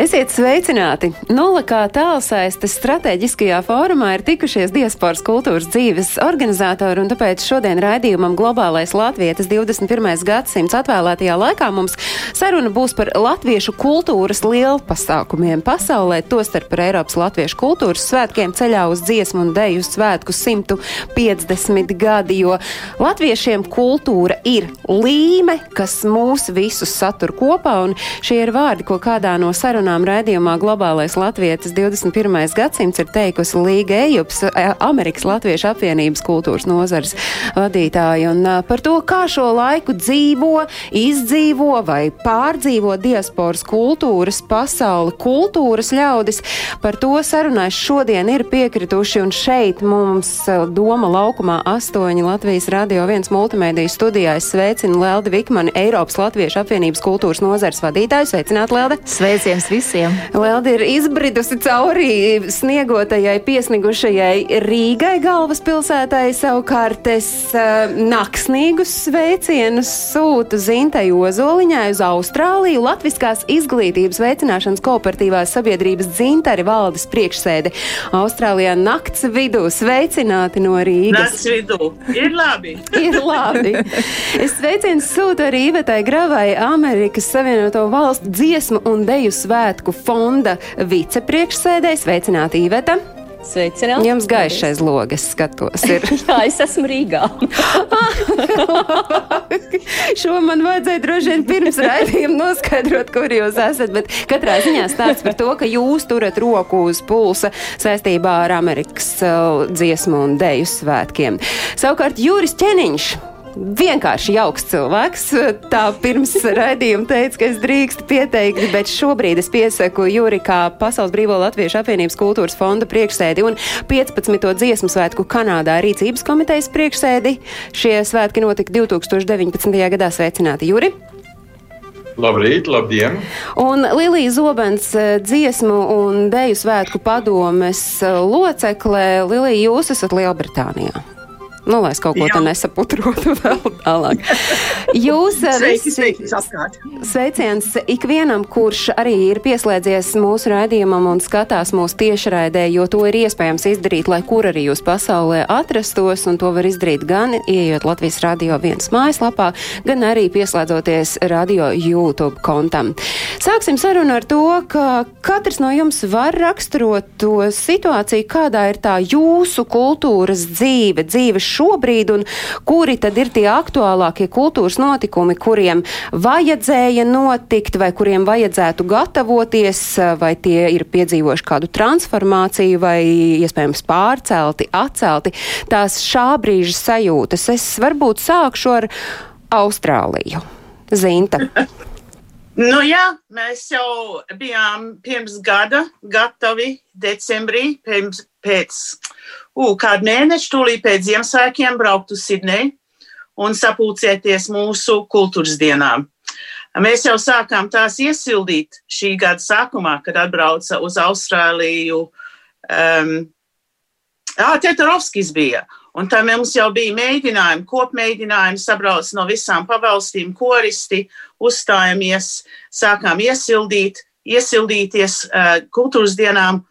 Esiet sveicināti! Nulla kā tālsaistes strateģiskajā fórumā ir tikušies diasporas kultūras dzīves organizatori, un tāpēc šodien raidījumam Globālais Latvijas 21. gadsimts atvēlētajā laikā mums saruna būs par latviešu kultūras lielpasākumiem pasaulē, tostarp par Eiropas latviešu kultūras svētkiem ceļā uz dziesmu un deju svētku 150 gadi, jo latviešiem kultūra ir līme, kas mūs visus satur kopā, un šie ir vārdi, ko kādā no sarunām sarunām raidījumā Globālais Latvijas 21. gadsimts ir teikusi Līga Ejups, e, Amerikas Latviešu apvienības kultūras nozars vadītāja. Un par to, kā šo laiku dzīvo, izdzīvo vai pārdzīvo diasporas kultūras pasauli, kultūras ļaudis, par to sarunās šodien ir piekrituši. Un šeit mums Doma laukumā astoņi Latvijas radio viens multimediju studijā es sveicinu Leldi Vikmani, Eiropas Latviešu apvienības kultūras nozars vadītāju. Sveicināt, Lelde! Sveiciens visiem! Leldi ir izbridusi cauri sniegotajai, piesnigušajai Rīgai galvaspilsētai. Savukārt es uh, naksnīgus sveicienus sūtu Zintai Ozoliņai uz Austrāliju, Latviskās izglītības veicināšanas kooperatīvās sabiedrības dzintari valdes priekšsēde. Austrālijā nakts vidū sveicināti no Rīgas. Nakts vidū ir labi. ir labi. Es sveicienu sūtu arī Ivetai Gravai, Amerikas Savienoto Valstu dziesmu un deju svētku svētku fonda vicepriekšsēdējs. Sveicināti, Iveta! Sveicināti! Jums gaišais logas skatos. Jā, es esmu Rīgā. Šo man vajadzēja droši vien pirms raidījuma noskaidrot, kur jūs esat, bet katrā ziņā stāsts par to, ka jūs turat roku uz pulsa saistībā ar Amerikas uh, dziesmu un deju svētkiem. Savukārt Jūris Ķeniņš vienkārši jauks cilvēks. Tā pirms raidījuma teica, ka es drīkstu pieteikt, bet šobrīd es piesaku Jurikā Pasaules Brīvo Latviešu apvienības kultūras fonda priekšsēdi un 15. dziesmu svētku Kanādā rīcības komitejas priekšsēdi. Šie svētki notika 2019. gadā. Sveicināti, Juri! Labrīt, labdien! Un Lilija Zobens dziesmu un deju svētku padomes locekle. Lilija, jūs esat Lielbritānijā. Nu, lai es kaut ko tādu nesaputrotu vēl tālāk. Jūs visi sveiki, sveiciens ikvienam, kurš arī ir pieslēdzies mūsu raidījumam un skatās mūsu tiešraidē, jo to ir iespējams izdarīt, lai kur arī jūs pasaulē atrastos, un to var izdarīt gan ieejot Latvijas radio viens mājaslapā, gan arī pieslēdzoties radio YouTube kontam. Sāksim sarunu ar to, ka katrs no jums var raksturot to situāciju, kādā ir tā jūsu kultūras dzīve, dzīve šobrīd, un kuri tad ir tie aktuālākie kultūras notikumi, kuriem vajadzēja notikt, vai kuriem vajadzētu gatavoties, vai tie ir piedzīvojuši kādu transformāciju, vai iespējams pārcelti, atcelti. Tās šā brīža sajūtas. Es varbūt sākšu ar Austrāliju. Zinta. Nu, jā, mēs jau bijām pirms gada gatavi decembrī, pirms, pēc uh, kādu mēnešu, tūlīt pēc Ziemassvētkiem, braukt uz Sidneju un sapulcēties mūsu kultūras dienām. Mēs jau sākām tās iesildīt šī gada sākumā, kad atbrauca uz Austrāliju. Um, ah, Tetarovskis bija. Un tā mums jau bija mēģinājumi, kopmēģinājumi, sabrauc no visām pavalstīm, koristi, uzstājamies, sākām iesildīt, iesildīties uh, kultūras dienām,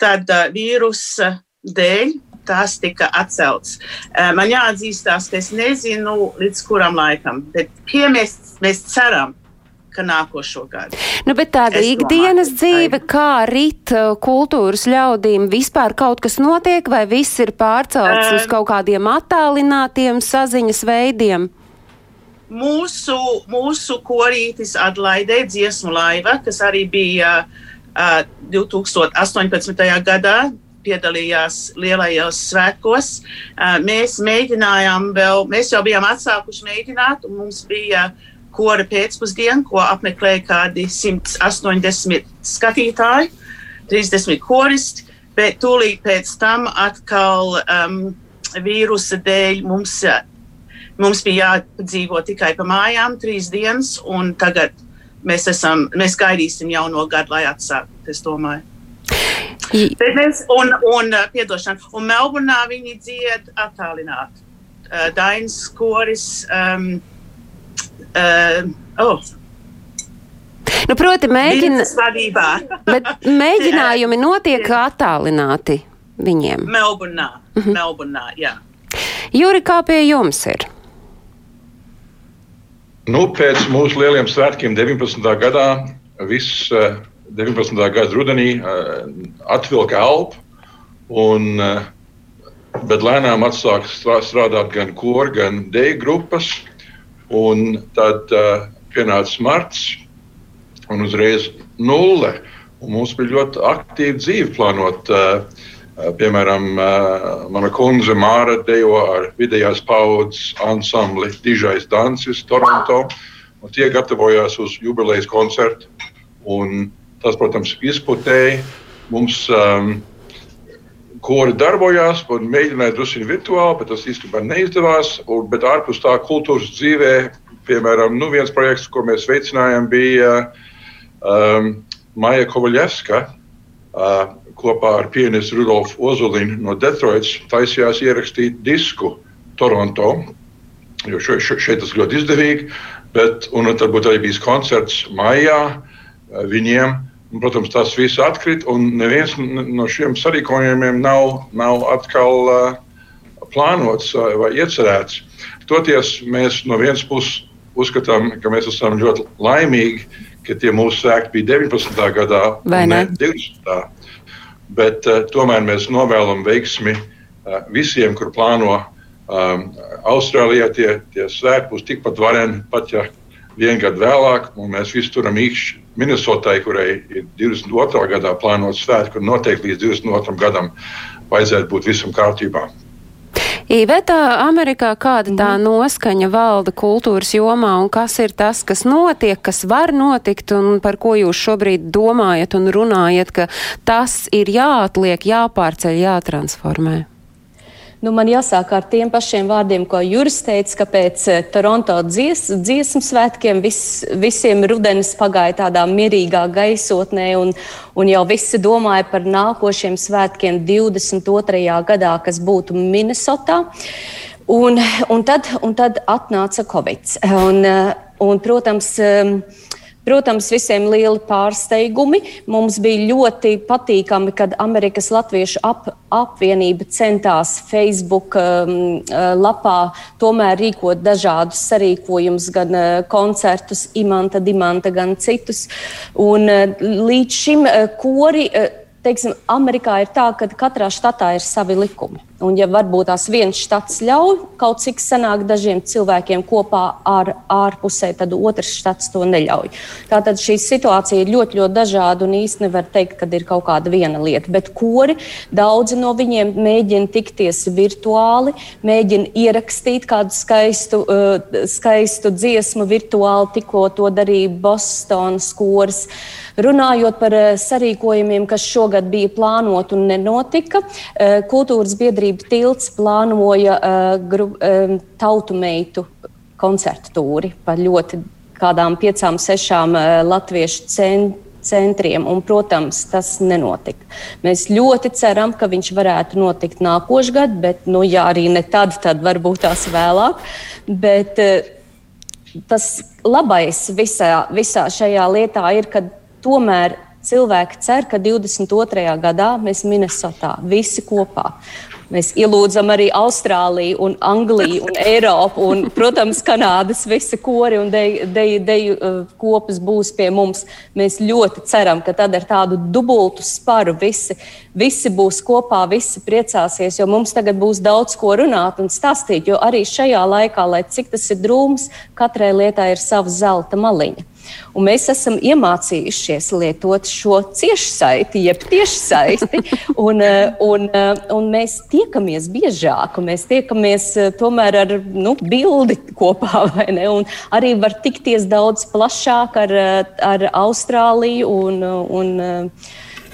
tad uh, vīrusa dēļ tās tika atcelts. Uh, man jāatzīstās, ka es nezinu līdz kuram laikam, bet piemēs mēs ceram, ka nākošo gadu. Nu, bet tāda es ikdienas domāju, dzīve, kā rit kultūras ļaudīm, vispār kaut kas notiek, vai viss ir pārcelts uh, uz kaut kādiem attālinātiem saziņas veidiem? Mūsu, mūsu korītis atlaidē dziesmu laiva, kas arī bija uh, 2018. gadā, piedalījās lielajos svētkos. Mēs mēģinājām vēl, mēs jau bijām atsākuši mēģināt, un mums bija kora pēcpusdienu, ko apmeklēja kādi 180 skatītāji, 30 koristi, bet tūlīt pēc tam atkal um, vīrusa dēļ mums, mums bija jādzīvo tikai pa mājām trīs dienas, un tagad mēs, esam, mēs gaidīsim jauno gadu, lai atsāktu. Es domāju. Mēs, un, un, uh, piedošana, un Melburnā viņi dzied attālināti. Uh, Dainas koris. Um, uh, oh, Nu, proti, mēģina, mēģinājumi notiek attālināti viņiem. Melburnā. Mhm. Melburnā, jā. Juri, kā pie jums ir? Nu, pēc mūsu lieliem svētkiem 19. gadā viss eh, 19. gada rudenī atvilka elpu, un, bet lēnām atsāka strā- strādāt gan kori, gan deju grupas. Tad uh, pienāca marts, un uzreiz nulle. Un mums bija ļoti aktīva dzīve plānot. Uh, piemēram, uh, mana kundze Māra dejo ar vidējās paudzes ansambli Dižais Dancis Toronto. Tie gatavojās uz jubilejas koncertu. Un tas, protams, izputēja. Mums um, kori darbojās mēģināja drusku virtuāli, bet tas īstenībā neizdevās. Un, bet ārpus tā kultūras dzīvē, piemēram, nu, viens projekts, ko mēs veicinājām, bija um, Maija Kovaļevska. Uh, kopā ar pianistu Rudolfu Ozolinu no Detroitas taisījās ierakstīt disku Toronto. Jo še, še, šeit tas ļoti izdevīgi, bet un tad būtu arī bijis koncerts maijā uh, viņiem. Un, protams, tas viss atkrita, un neviens no šiem sarīkojumiem nav, nav atkal uh, plānots uh, vai iecerēts. Toties mēs no vienas puses uzskatām, ka mēs esam ļoti laimīgi, ka tie mūsu sēkļi bija 19. gadā, Vai un ne? 20. Bet uh, tomēr mēs novēlam veiksmi uh, visiem, kur plāno um, Austrālijā. Tie, tie svētki būs tikpat vareni, pat ja vienu gadu vēlāk, un mēs visi turam īkšķi Minnesotai, kurai ir 22. gadā plānots svētki, un noteikti līdz 22. gadam vajadzētu būt visam kārtībā. Īvetā Amerikā kāda tā noskaņa valda kultūras jomā un kas ir tas, kas notiek, kas var notikt un par ko jūs šobrīd domājat un runājat, ka tas ir jāatliek, jāpārceļ, jātransformē? Nu, man jāsāk ar tiem pašiem vārdiem, ko Juris teica, ka pēc eh, Toronto dzies, dziesmu svētkiem vis, visiem rudenis pagāja tādā mierīgā gaisotnē, un, un jau visi domāja par nākošiem svētkiem 22. gadā, kas būtu Minnesotā. Un, un, tad, un tad atnāca Covid. Un, eh, un, protams, em, Protams, visiem lieli pārsteigumi. Mums bija ļoti patīkami, kad Amerikas Latviešu ap, apvienība centās Facebook um, uh, lapā tomēr rīkot dažādus sarīkojumus, gan uh, koncertus, imanta, dimanta, gan citus. Un, uh, līdz šim uh, kori. Uh, Teiksim, Amerikā ir tā, ka katrā štatā ir savi likumi. Un, ja varbūt tās viens štats ļauj kaut cik sanāk dažiem cilvēkiem kopā ar ārpusē, tad otrs štats to neļauj. Tātad šī situācija ir ļoti, ļoti dažāda un īsti nevar teikt, ka ir kaut kāda viena lieta. Bet kori daudzi no viņiem mēģina tikties virtuāli, mēģina ierakstīt kādu skaistu, uh, skaistu dziesmu virtuāli, tikko to darīja Bostonas koris. Runājot par eh, sarīkojumiem, kas šogad bija plānoti un nenotika, eh, kultūras biedrība Tilts plānoja eh, gru, tautu meitu koncertu tūri par ļoti kādām piecām, sešām latviešu centriem centriem, un, protams, tas nenotika. Mēs ļoti ceram, ka viņš varētu notikt nākošais gads, bet, nu, ja arī ne tad, tad varbūt tās vēlāk. Bet, tas labais visā, visā šajā lietā ir, ka tomēr cilvēki cer, ka 22. gadā mēs Minnesotā visi kopā. Mēs ielūdzam arī Austrāliju, un Angliju, un Eiropu, un, protams, Kanādas visi kori un deju, deju, deju uh, kopas būs pie mums. Mēs ļoti ceram, ka tad ar tādu dubultu sparu visi, visi būs kopā, visi priecāsies, jo mums tagad būs daudz ko runāt un stāstīt, jo arī šajā laikā, lai cik tas ir drūms, katrai lietai ir sava zelta maliņa. Un mēs esam iemācījušies lietot šo ciešsaiti, jeb tiešsaiti. Un, eh, un, eh, un mēs tiekamies biežāk, un mēs tiekamies eh, tomēr ar nu, bildi kopā. arī var tikties daudz plašāk ar, ar Austrāliju un, un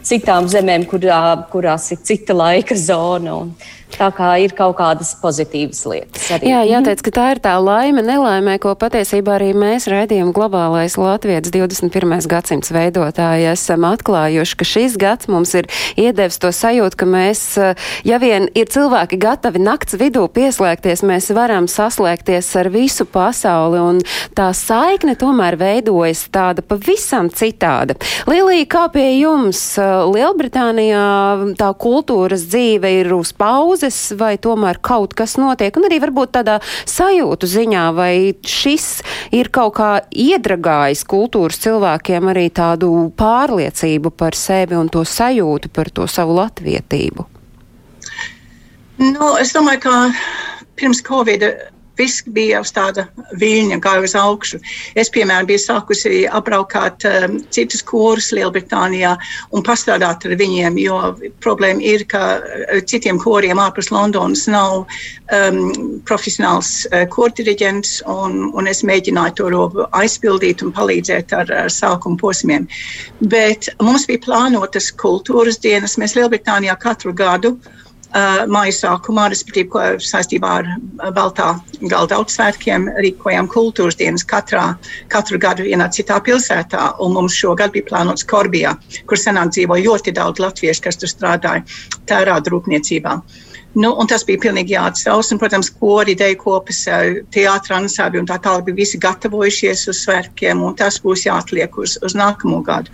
citām zemēm, kurā, kurās ir cita laika zona. Un, Tā kā ir kaut kādas pozitīvas lietas. Arī. Jā, jāteic, ka tā ir tā laime, nelaimē, ko patiesībā arī mēs raidījām globālais Latvijas 21. gadsimts veidotāji esam atklājuši, ka šis gads mums ir iedevis to sajūtu, ka mēs, ja vien ir cilvēki gatavi nakts vidū pieslēgties, mēs varam saslēgties ar visu pasauli, un tā saikne tomēr veidojas tāda pavisam citāda. Lilija, kā pie jums Lielbritānijā tā kultūras dzīve ir uz pauzi? Pauzes, vai tomēr kaut kas notiek, un arī varbūt tādā sajūtu ziņā, vai šis ir kaut kā iedragājis kultūras cilvēkiem arī tādu pārliecību par sevi un to sajūtu par to savu latvietību? Nu, es domāju, ka pirms Covid viss bija uz tāda viļņa, kā uz augšu. Es, piemēram, biju sākusi apbraukāt um, citus korus Lielbritānijā un pastrādāt ar viņiem, jo problēma ir, ka uh, citiem koriem ārpus Londonas nav um, profesionāls uh, kordiriģents, un, un es mēģināju to robu aizpildīt un palīdzēt ar, ar sākuma posmiem. Bet mums bija plānotas kultūras dienas. Mēs Lielbritānijā katru gadu uh, Uh, māju sākumā, respektīvi, saistībā ar Baltā galda augstsvētkiem, rīkojām kultūras dienas katrā, katru gadu vienā citā pilsētā. Un mums šogad bija plānots Korbijā, kur senāk dzīvo ļoti daudz latviešu, kas tur strādāja tērauda rūpniecībā. Uh, Nu, tas bija pilnīgi jāatsauc. Un, protams, kori, ideja kopas, teātris, ansābi un tā tālāk bija visi gatavojušies uz svētkiem, un tas būs jāatliek uz, uz nākamo gadu.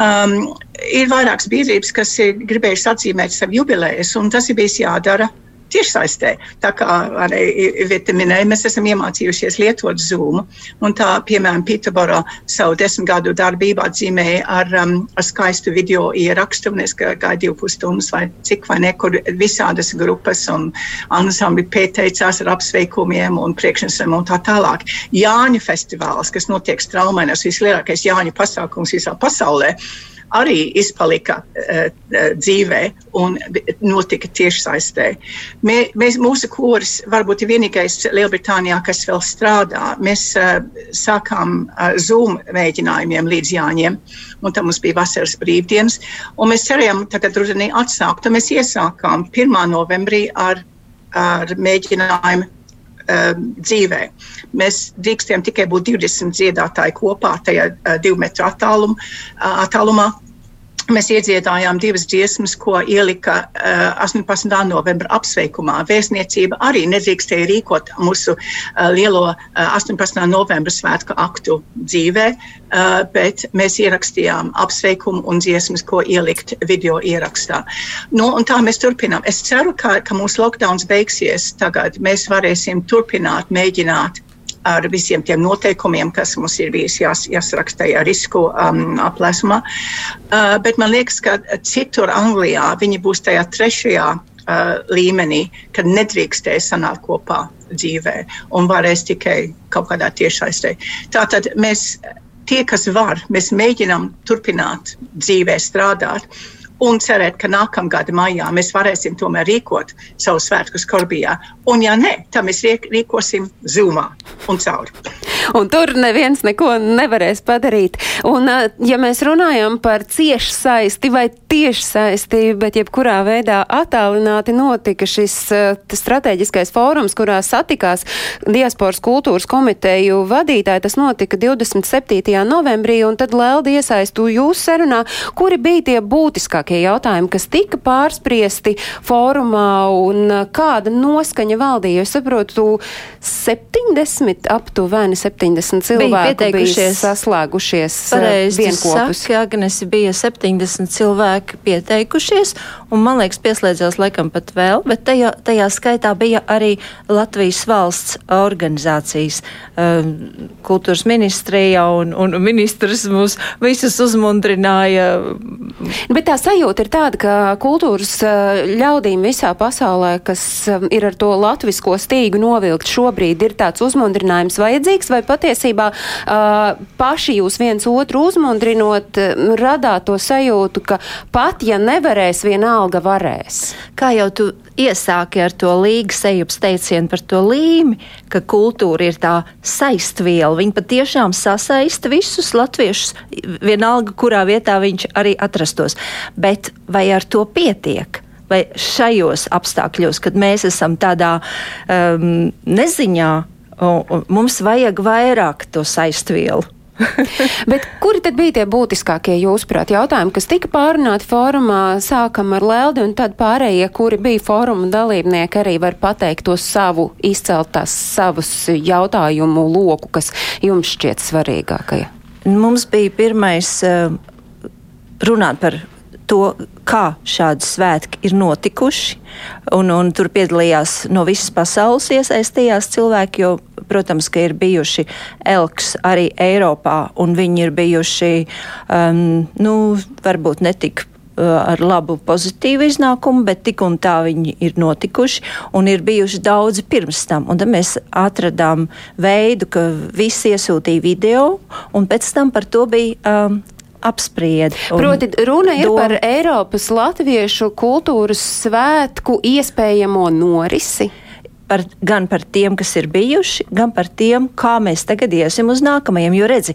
Um, ir vairākas biedrības, kas ir gribējušas atzīmēt savu jubilejas, un tas ir bijis jādara tiešsaistē. Tā kā arī Vita minēja, mēs esam iemācījušies lietot Zoom. Un tā, piemēram, Pittsburgā savu desmit gadu darbību atzīmēja ar, um, ar skaistu video ierakstu. Es gāju divu pusstundas vai cik vai nekur visādas grupas un ansambļi pieteicās ar apsveikumiem un priekšnesam un tā tālāk. Jāņu festivāls, kas notiek Straumēnās, vislielākais Jāņu pasākums visā pasaulē arī izpalika uh, dzīvē un notika tiešsaistē. Mē, mēs, mūsu kurs varbūt ir vienīgais Lielbritānijā, kas vēl strādā. Mēs uh, sākām uh, Zoom mēģinājumiem līdz Jāņiem, un tam mums bija vasaras brīvdienas, un mēs cerējām tagad rudenī atsākt. Un mēs iesākām 1. novembrī ar, ar mēģinājumu um, dzīvē. Mēs drīkstējam tikai būt 20 dziedātāji kopā tajā uh, divu metru attālum, uh, attālumā. Mēs iedziedājām divas dziesmas, ko ielika uh, 18. novembra apsveikumā. Vēstniecība arī nedrīkstēja rīkot mūsu uh, lielo uh, 18. novembra svētku aktu dzīvē, uh, bet mēs ierakstījām apsveikumu un dziesmas, ko ielikt video ierakstā. Nu, tā mēs turpinām. Es ceru, ka, ka mūsu lockdowns beigsies tagad. Mēs varēsim turpināt, mēģināt ar visiem tiem noteikumiem, kas mums ir bijis jās, jāsaraksta tajā risku um, aplēsumā. Uh, bet man liekas, ka citur Anglijā viņi būs tajā trešajā uh, līmenī, kad nedrīkstēs sanākt kopā dzīvē un varēs tikai kaut kādā tiešaistē. Tātad mēs, tie, kas var, mēs mēģinām turpināt dzīvē strādāt un cerēt, ka nākamgad maijā mēs varēsim tomēr rīkot savu svētku Skorbijā. Un, ja nē, tad mēs rīkosim Zoomā un cauri. Un tur neviens neko nevarēs padarīt. Un, ja mēs runājam par cieši saisti vai tieši saisti, bet jebkurā veidā attālināti notika šis strateģiskais fórums, kurā satikās diasporas kultūras komiteju vadītāji. Tas notika 27. novembrī, un tad Leldi iesaistu jūs sarunā, kuri bija tie būtiskākie jautājumi, kas tika pārspriesti fórumā, un kāda noskaņa valdīja. Es saprotu, 70 aptuveni 70 cilvēku bija, saslēgušies eh, vienopus. Saka, Agnesi bija 70 cilvēki pieteikušies, un man liekas pieslēdzās laikam pat vēl, bet tajā, tajā skaitā bija arī Latvijas valsts organizācijas, um, kultūras ministrija un, un ministrs mūs visus uzmundrināja. Bet tā sajūta ir tāda, ka kultūras eh, ļaudīm visā pasaulē, kas ir ar to latvisko stīgu novilkt šobrīd, ir tāds uzmundrinājums vajadzīgs, vai patiesībā uh, paši jūs viens otru uzmundrinot, radāt to sajūtu, ka pat ja nevarēs, vienalga varēs? Kā jau tu iesāki ar to līgas ejups teicienu par to līmi, ka kultūra ir tā saistviela. Viņa patiešām sasaista visus latviešus, vienalga, kurā vietā viņš arī atrastos. Bet vai ar to pietiek? Vai šajos apstākļos, kad mēs esam tādā um, neziņā, mums vajag vairāk to saistvielu? Bet kuri tad bija tie būtiskākie jūsuprāt jautājumi, kas tika pārunāti fórumā? Sākam ar Leldi un tad pārējie, kuri bija fóruma dalībnieki, arī var pateikt to savu, izcelt tās savus jautājumu loku, kas jums šķiet svarīgākie. Mums bija pirmais uh, runāt par to, kā šādi svētki ir notikuši. Un, un tur piedalījās no visas pasaules iesaistījās cilvēki, jo, protams, ka ir bijuši elks arī Eiropā, un viņi ir bijuši, um, nu, varbūt netik uh, ar labu pozitīvu iznākumu, bet tik un tā viņi ir notikuši un ir bijuši daudzi pirms tam. Un tad mēs atradām veidu, ka visi iesūtīja video, un pēc tam par to bija um, apspried. Proti, runa ir dom... par Eiropas latviešu kultūras svētku iespējamo norisi. Par, gan par tiem, kas ir bijuši, gan par tiem, kā mēs tagad iesim uz nākamajiem. Jo redzi,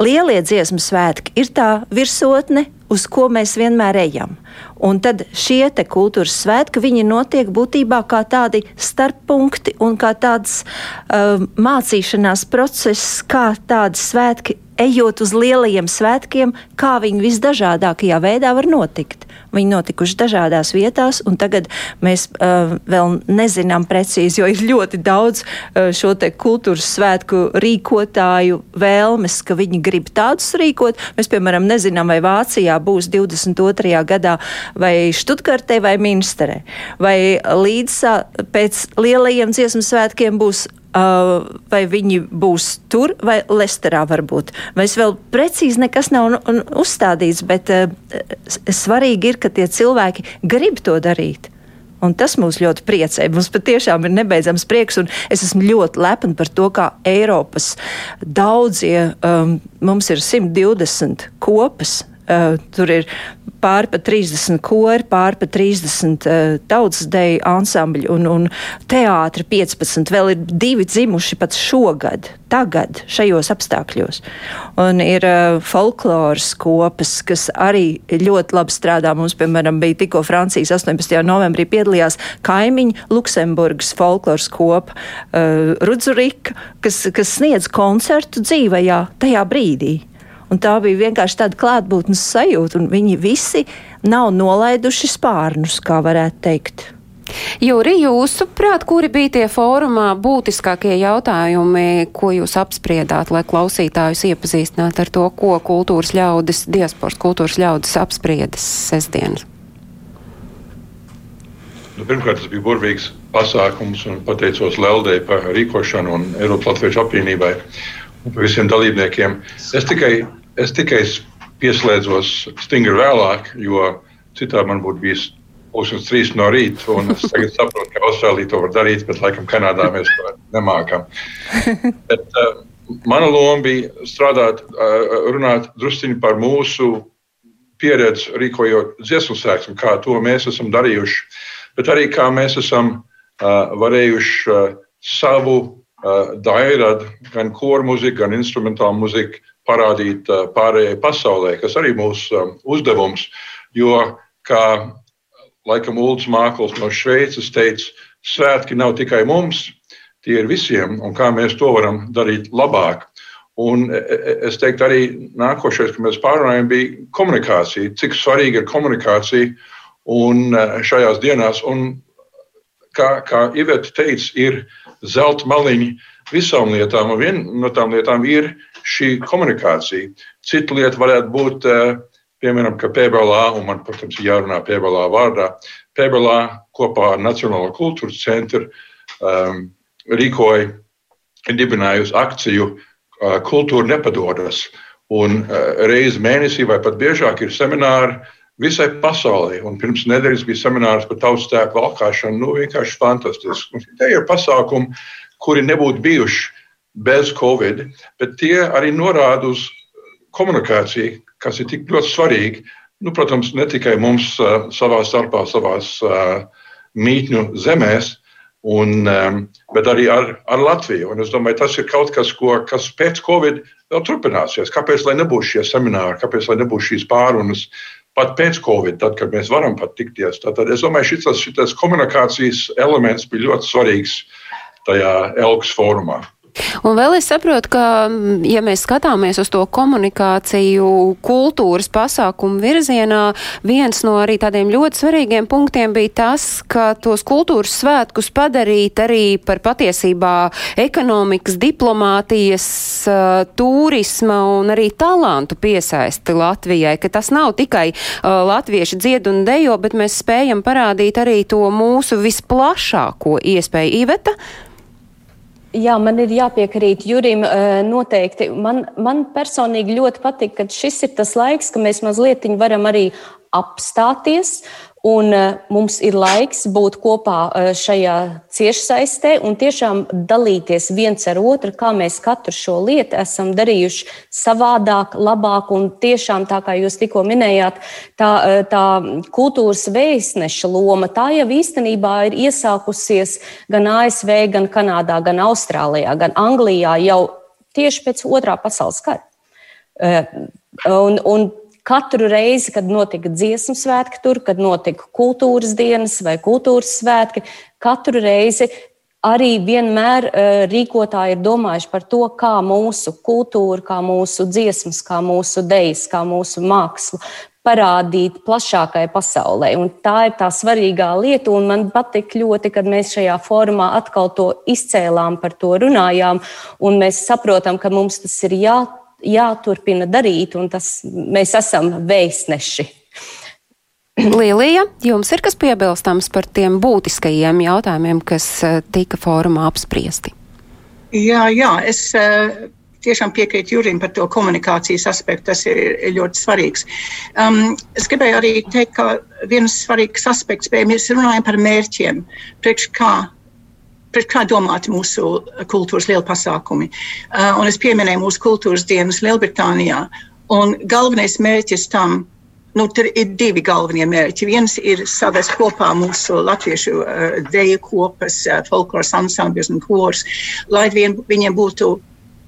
lielie dziesmu svētki ir tā virsotne, uz ko mēs vienmēr ejam. Un tad šie kultūras svētki, viņi notiek būtībā kā tādi starppunkti un kā tāds uh, mācīšanās process, kā tādi svētki ejot uz lielajiem svētkiem, kā viņi visdažādākajā veidā var notikt. Viņi notikuši dažādās vietās, un tagad mēs uh, vēl nezinām precīzi, jo ir ļoti daudz uh, šo kultūras svētku rīkotāju vēlmes, ka viņi grib tādus rīkot. Mēs, piemēram, nezinām, vai Vācijā būs 22. gadā, vai Štutgartē, vai Minsterē, vai līdz pēc lielajiem dziesmu svētkiem būs vai viņi būs tur vai Lesterā varbūt. Mēs vēl precīzi nekas nav uzstādīts, bet uh, svarīgi ir, ka tie cilvēki grib to darīt. Un tas mūs ļoti priecē. Mums patiešām ir nebeidzams prieks, un es esmu ļoti lepna par to, kā Eiropas daudzie, um, mums ir 120 kopas tur ir pāri pa 30 kori, pāri pa 30 uh, tautas deju ansambļi un, un teātri 15. Vēl ir divi dzimuši pat šogad, tagad, šajos apstākļos. Un ir uh, folkloras kopas, kas arī ļoti labi strādā. Mums, piemēram, bija tikko Francijas 18. novembrī piedalījās kaimiņu Luksemburgas folkloras kopa uh, Rudzurika, kas, kas sniedz koncertu dzīvajā tajā brīdī. Un tā bija vienkārši tāda klātbūtnes sajūta, un viņi visi nav nolaiduši spārnus, kā varētu teikt. Jūri, jūsuprāt, kuri bija tie fórumā būtiskākie jautājumi, ko jūs apspriedāt, lai klausītājus iepazīstinātu ar to, ko kultūras ļaudis, diasporas kultūras ļaudis apspriedas sestdienas? Nu, pirmkārt, tas bija burvīgs pasākums un pateicos Leldei par rīkošanu un Eiropas Latviešu apvienībai un par visiem dalībniekiem. Es tikai Es tikai pieslēdzos stingri vēlāk, jo citādi man būtu bijis pusdienas trīs no rīta. Es tagad saprotu, ka Austrālija to var darīt, bet laikam Kanādā mēs to nemākam. Bet, uh, mana loma bija strādāt, uh, runāt drusciņi par mūsu pieredzi, rīkojot dziesmu sēklu, kā to mēs esam darījuši, bet arī kā mēs esam uh, varējuši uh, savu uh, dairadu, gan koru mūziku, gan instrumentālu mūziku parādīt pārējai pasaulē, kas arī mūsu um, uzdevums. Jo, kā laikam Ulrichs Mākls no Šveices teica, svētki nav tikai mums, tie ir visiem, un kā mēs to varam darīt labāk. Un e, e, es teiktu, arī nākošais, kad mēs pārunājam, bija komunikācija. Cik svarīga ir komunikācija un e, šajās dienās. Un kā, kā Iveta teica, ir zelta maliņa visām lietām, un viena no tām lietām ir šī komunikācija. Cita lieta varētu būt, eh, piemēram, ka PBLA, un man, protams, ir jārunā PBLA vārdā, PBLA kopā ar Nacionālo kultūras centru um, rīkoja, dibinājusi akciju uh, Kultūra nepadodas. Un uh, reizi mēnesī vai pat biežāk ir semināri visai pasaulē. Un pirms nedēļas bija seminārs par tautstēku valkāšanu. Nu, vienkārši fantastiski. Un tie ir pasākumi, kuri nebūtu bijuši bez Covid, bet tie arī norāda uz komunikāciju, kas ir tik ļoti svarīga. Nu, protams, ne tikai mums uh, savā starpā, savās uh, mītņu zemēs, un, um, bet arī ar, ar Latviju. Un es domāju, tas ir kaut kas, ko, kas pēc Covid vēl turpināsies. Kāpēc lai nebūs šie semināri, kāpēc lai nebūs šīs pārunas? Pat pēc Covid, tad, kad mēs varam pat tikties. Tad es domāju, šis, šis komunikācijas elements bija ļoti svarīgs tajā Elks fórumā. Un vēl es saprotu, ka, ja mēs skatāmies uz to komunikāciju kultūras pasākumu virzienā, viens no arī tādiem ļoti svarīgiem punktiem bija tas, ka tos kultūras svētkus padarīt arī par patiesībā ekonomikas, diplomātijas, turisma un arī talantu piesaisti Latvijai, ka tas nav tikai uh, latvieši dzied un dejo, bet mēs spējam parādīt arī to mūsu visplašāko iespēju. Iveta? Jā, man ir jāpiekrīt Jurim noteikti. Man, man personīgi ļoti patīk, ka šis ir tas laiks, ka mēs mazliet varam arī apstāties Un uh, mums ir laiks būt kopā uh, šajā ciešsaistē un tiešām dalīties viens ar otru, kā mēs katru šo lietu esam darījuši savādāk, labāk. Un tiešām, tā kā jūs tikko minējāt, tā, uh, tā kultūras vēstneša loma, tā jau īstenībā ir iesākusies gan ASV, gan Kanādā, gan Austrālijā, gan Anglijā jau tieši pēc otrā pasaules kara. Un, un Katru reizi, kad notika dziesmu svētki, tur, kad notika kultūras dienas vai kultūras svētki, katru reizi arī vienmēr uh, rīkotāji ir domājuši par to, kā mūsu kultūra, kā mūsu dziesmas, kā mūsu dejas, kā mūsu māksla parādīt plašākai pasaulē. Un tā ir tā svarīgā lieta, un man patīk ļoti, kad mēs šajā formā atkal to izcēlām, par to runājām, un mēs saprotam, ka mums tas ir jā, jāturpina darīt, un tas mēs esam vēstneši. Lielija, jums ir kas piebilstams par tiem būtiskajiem jautājumiem, kas eh, tika fórumā apspriesti? Jā, jā, es uh, tiešām piekrītu Jurim par to komunikācijas aspektu. Tas ir, ir ļoti svarīgs. Um, es gribēju arī teikt, ka viens svarīgs aspekts, bija, mēs runājam par mērķiem, priekš kā pret kā domāti mūsu kultūras liela pasākumi. Uh, es pieminēju mūsu kultūras dienas Lielbritānijā. Galvenais mērķis tam Nu, ir divi galvenie mērķi. Viens ir savest kopā mūsu latviešu uh, deju kopas, uh, folkloras ansambļus un kors, lai vien viņiem būtu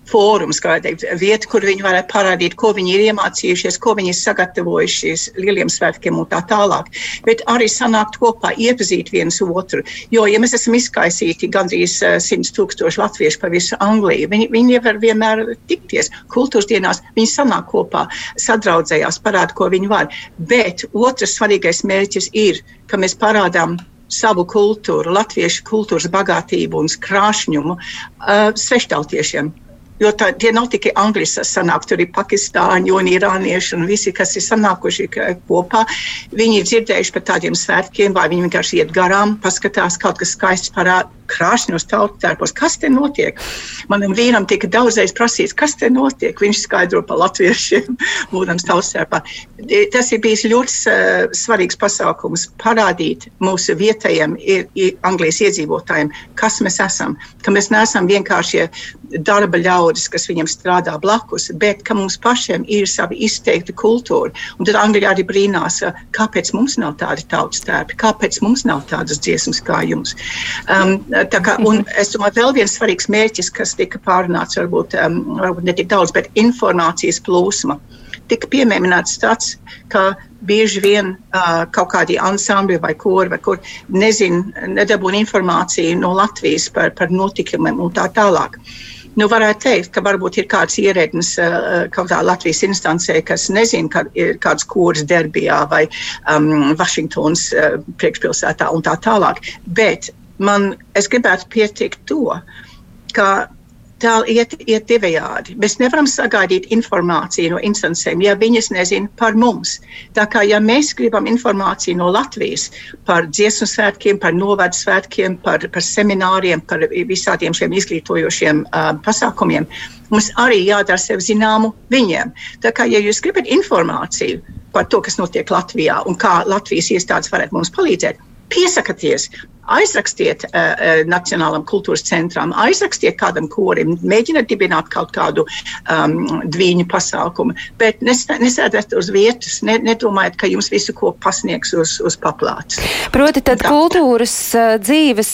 fórums, kā teikt, vieta, kur viņi varētu parādīt, ko viņi ir iemācījušies, ko viņi ir sagatavojušies lieliem svētkiem un tā tālāk. Bet arī sanākt kopā, iepazīt viens otru. Jo, ja mēs esam izkaisīti gandrīz uh, eh, 100 tūkstoši latviešu pa visu Angliju, viņi, viņi nevar vienmēr tikties. Kultūras dienās viņi sanāk kopā, sadraudzējās, parāda, ko viņi var. Bet otrs svarīgais mērķis ir, ka mēs parādām savu kultūru, latviešu kultūras bagātību un krāšņumu uh, sveštautiešiem. Jo tā, tie nav tikai angļu sanāk, tur ir pakistāņi un irānieši un visi, kas ir sanākuši kopā. Viņi ir dzirdējuši par tādiem svētkiem, vai viņi vienkārši iet garām, paskatās kaut kas skaists parāda krāšņos tautērpos. Kas te notiek? Manam vīram tika daudzreiz prasīts, kas te notiek. Viņš skaidro par latviešiem, būdams tautērpā. Tas ir bijis ļoti uh, svarīgs pasākums parādīt mūsu vietējiem Anglijas iedzīvotājiem, kas mēs esam. Ka mēs neesam vienkārši darba ļaudis, kas viņam strādā blakus, bet ka mums pašiem ir sava izteikta kultūra. Un tad Anglijā arī brīnās, kāpēc mums nav tādi tautas tērpi, kāpēc mums nav tādas dziesmas kā jums. Um, kā, un es domāju, vēl viens svarīgs mērķis, kas tika pārunāts, varbūt, um, varbūt ne tik daudz, bet informācijas plūsma. Tika pieminēts tāds, ka bieži vien uh, kaut kādi ansambļi vai kori, vai kur nezin, nedabūna informāciju no Latvijas par, par notikumiem un tā tālāk. Nu, varētu teikt, ka varbūt ir kāds ierēdnis uh, kaut kādā Latvijas instancē, kas nezina, ka ir kāds kurs Derbijā vai um, Vašingtons uh, priekšpilsētā un tā tālāk. Bet man, es gribētu pieteikt to, ka tā iet, iet divējādi. Mēs nevaram sagaidīt informāciju no instancēm, ja viņas nezina par mums. Tā kā ja mēs gribam informāciju no Latvijas par dziesmu svētkiem, par novadu svētkiem, par, par semināriem, par visādiem šiem izglītojošiem uh, pasākumiem, mums arī jādara sev zināmu viņiem. Tā kā ja jūs gribat informāciju par to, kas notiek Latvijā un kā Latvijas iestādes varētu mums palīdzēt, piesakieties, aizrakstiet uh, Nacionālam kultūras centram, aizrakstiet kādam korim, mēģiniet dibināt kaut kādu um, dviņu pasākumu, bet nesēdiet uz vietas, ne, nedomājiet, ka jums visu ko pasniegs uz, uz paplātes. Proti, tad tā. kultūras uh, dzīves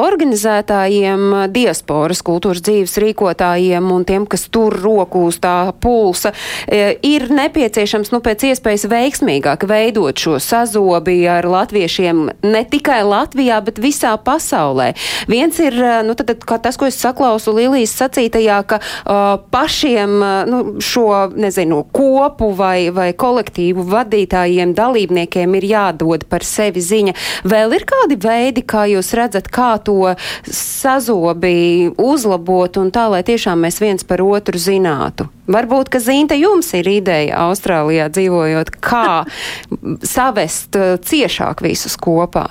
organizētājiem, diasporas kultūras dzīves rīkotājiem un tiem, kas tur roku uz tā pulsa, ir nepieciešams, nu, pēc iespējas veiksmīgāk veidot šo sazobi ar latviešiem. Ne tikai Latvijā, bet visā pasaulē. Viens ir nu, tad, tas, ko es saklausu Lilijas sacītajā, ka uh, pašiem uh, nu, šo nezinu, kopu vai, vai kolektīvu vadītājiem, dalībniekiem ir jādod par sevi ziņa. Vēl ir kādi veidi, kā jūs redzat, kā to sazobi uzlabot un tā, lai tiešām mēs viens par otru zinātu? Varbūt, ka Zīnta jums ir ideja Austrālijā dzīvojot, kā savest ciešāk visus kopā.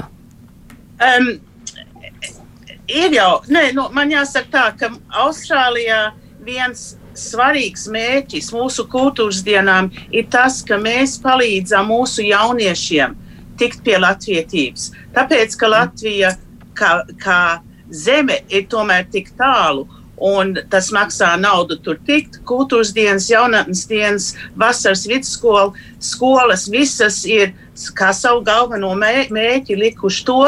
Um, ir jau, nē, nu, man jāsaka tā, ka Austrālijā viens svarīgs mērķis mūsu kultūras dienām ir tas, ka mēs palīdzam mūsu jauniešiem tikt pie latvietības. Tāpēc, ka Latvija kā, kā zeme ir tomēr tik tālu. Un tas maksā naudu tur tikt. Kultūras dienas, jaunatnes dienas, vasaras vidusskola, skolas visas ir kā savu galveno mērķi likuši to,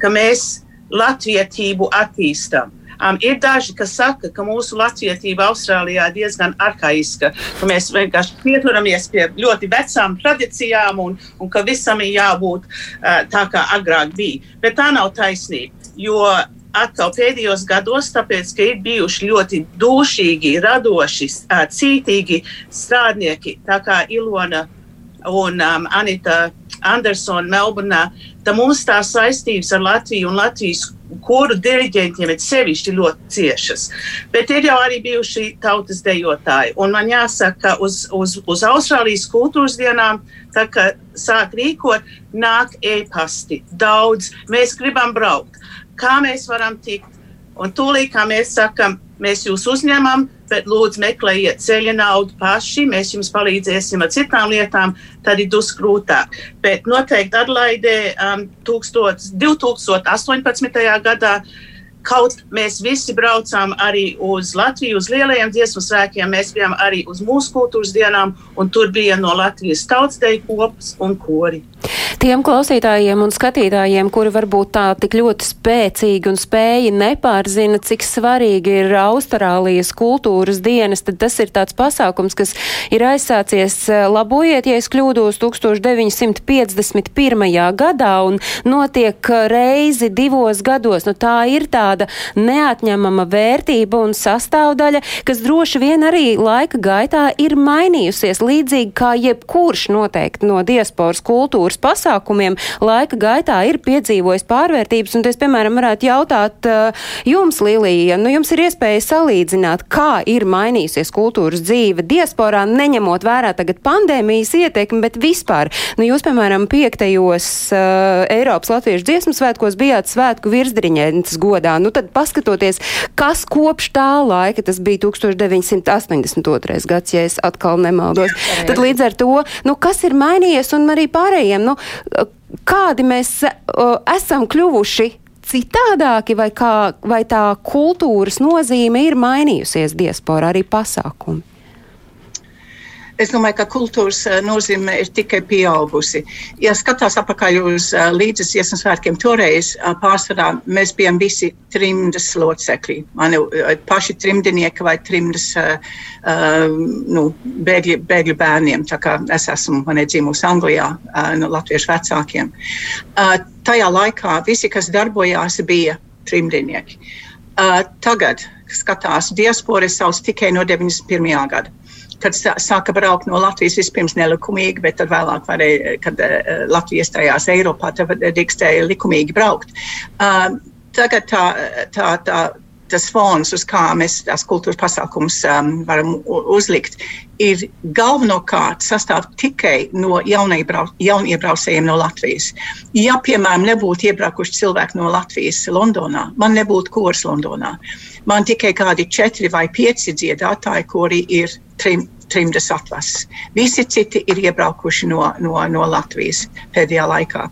ka mēs latvietību attīstam. Um, ir daži, kas saka, ka mūsu latvietība Austrālijā ir diezgan arhaiska, ka mēs vienkārši pieturamies pie ļoti vecām tradīcijām un, un ka visam ir jābūt uh, tā, kā agrāk bija. Bet tā nav taisnība. Jo atkal pēdējos gados, tāpēc, ka ir bijuši ļoti dušīgi, radoši, cītīgi strādnieki, tā kā Ilona un um, Anita Andersona Melburnā, tad mums tās saistības ar Latviju un Latvijas kuru diriģentiem ir sevišķi ļoti ciešas. Bet ir jau arī bijuši tautas dejotāji. Un man jāsaka, ka uz, uz, uz Austrālijas kultūras dienām, tā kā sāk rīkot, nāk e-pasti daudz. Mēs gribam braukt. Kā mēs varam tikt? Un tūlīt, kā mēs sakam, mēs jūs uzņemam, bet lūdzu meklējiet ceļa naudu paši, mēs jums palīdzēsim ar citām lietām, tad ir dus grūtāk. Bet noteikti Adlaidē um, 2018. gadā Kaut mēs visi braucām arī uz Latviju, uz lielajiem dziesmu svēkiem, mēs bijām arī uz mūsu kultūras dienām, un tur bija no Latvijas tautsdeju kopas un kori. Tiem klausītājiem un skatītājiem, kuri varbūt tā tik ļoti spēcīgi un spēji nepārzina, cik svarīgi ir Austrālijas kultūras dienas, tad tas ir tāds pasākums, kas ir aizsācies, eh, labojiet, ja es kļūdos, 1951. gadā un notiek reizi divos gados. Nu, tā ir tāda neatņemama vērtība un sastāvdaļa, kas droši vien arī laika gaitā ir mainījusies līdzīgi kā jebkurš noteikti no diasporas kultūras pasākumiem laika gaitā ir piedzīvojis pārvērtības. Un es, piemēram, varētu jautāt uh, jums, Lilija, nu jums ir iespēja salīdzināt, kā ir mainījusies kultūras dzīve diasporā, neņemot vērā tagad pandēmijas ietekmi, bet vispār. Nu, jūs, piemēram, piektajos uh, Eiropas Latviešu dziesmu svētkos bijāt svētku virsdriņētas godā. Nu, tad paskatoties, kas kopš tā laika, tas bija 1982. gads, ja es atkal nemaldos, tad līdz ar to, nu, kas ir mainījies un arī pārējiem, nu, kādi mēs uh, esam kļuvuši citādāki, vai, kā, vai tā kultūras nozīme ir mainījusies diasporā, arī pasākumi? Es domāju, ka kultūras nozīme ir tikai pieaugusi. Ja skatās apakaļ uz līdzes iesnas svētkiem, toreiz pārsvarā mēs bijām visi trimdas locekļi. Mani paši trimdinieki vai trimdas nu, bēgļi, bēgļu bērniem. Tā kā es esmu dzimusi Anglijā no latviešu vecākiem. Tajā laikā visi, kas darbojās, bija trimdinieki. Tagad skatās diaspora savus tikai no 91. gada kad sāka braukt no Latvijas vispirms nelikumīgi, bet tad vēlāk, varēja, kad uh, Latvija iestājās Eiropā, tad drīkstēja likumīgi braukt. Tagad tā, tā, tā, tas fons, uz kā mēs tās kultūras pasākumus um, varam uzlikt, ir galvenokārt sastāv tikai no jauniebraucējiem no Latvijas. Ja, piemēram, nebūtu iebraukuši cilvēki no Latvijas Londonā, man nebūtu kurs Londonā. Man tikai kādi četri vai pieci dziedātāji, kuri ir trim, trimdas atvases. Visi citi ir iebraukuši no, no, no Latvijas pēdējā laikā.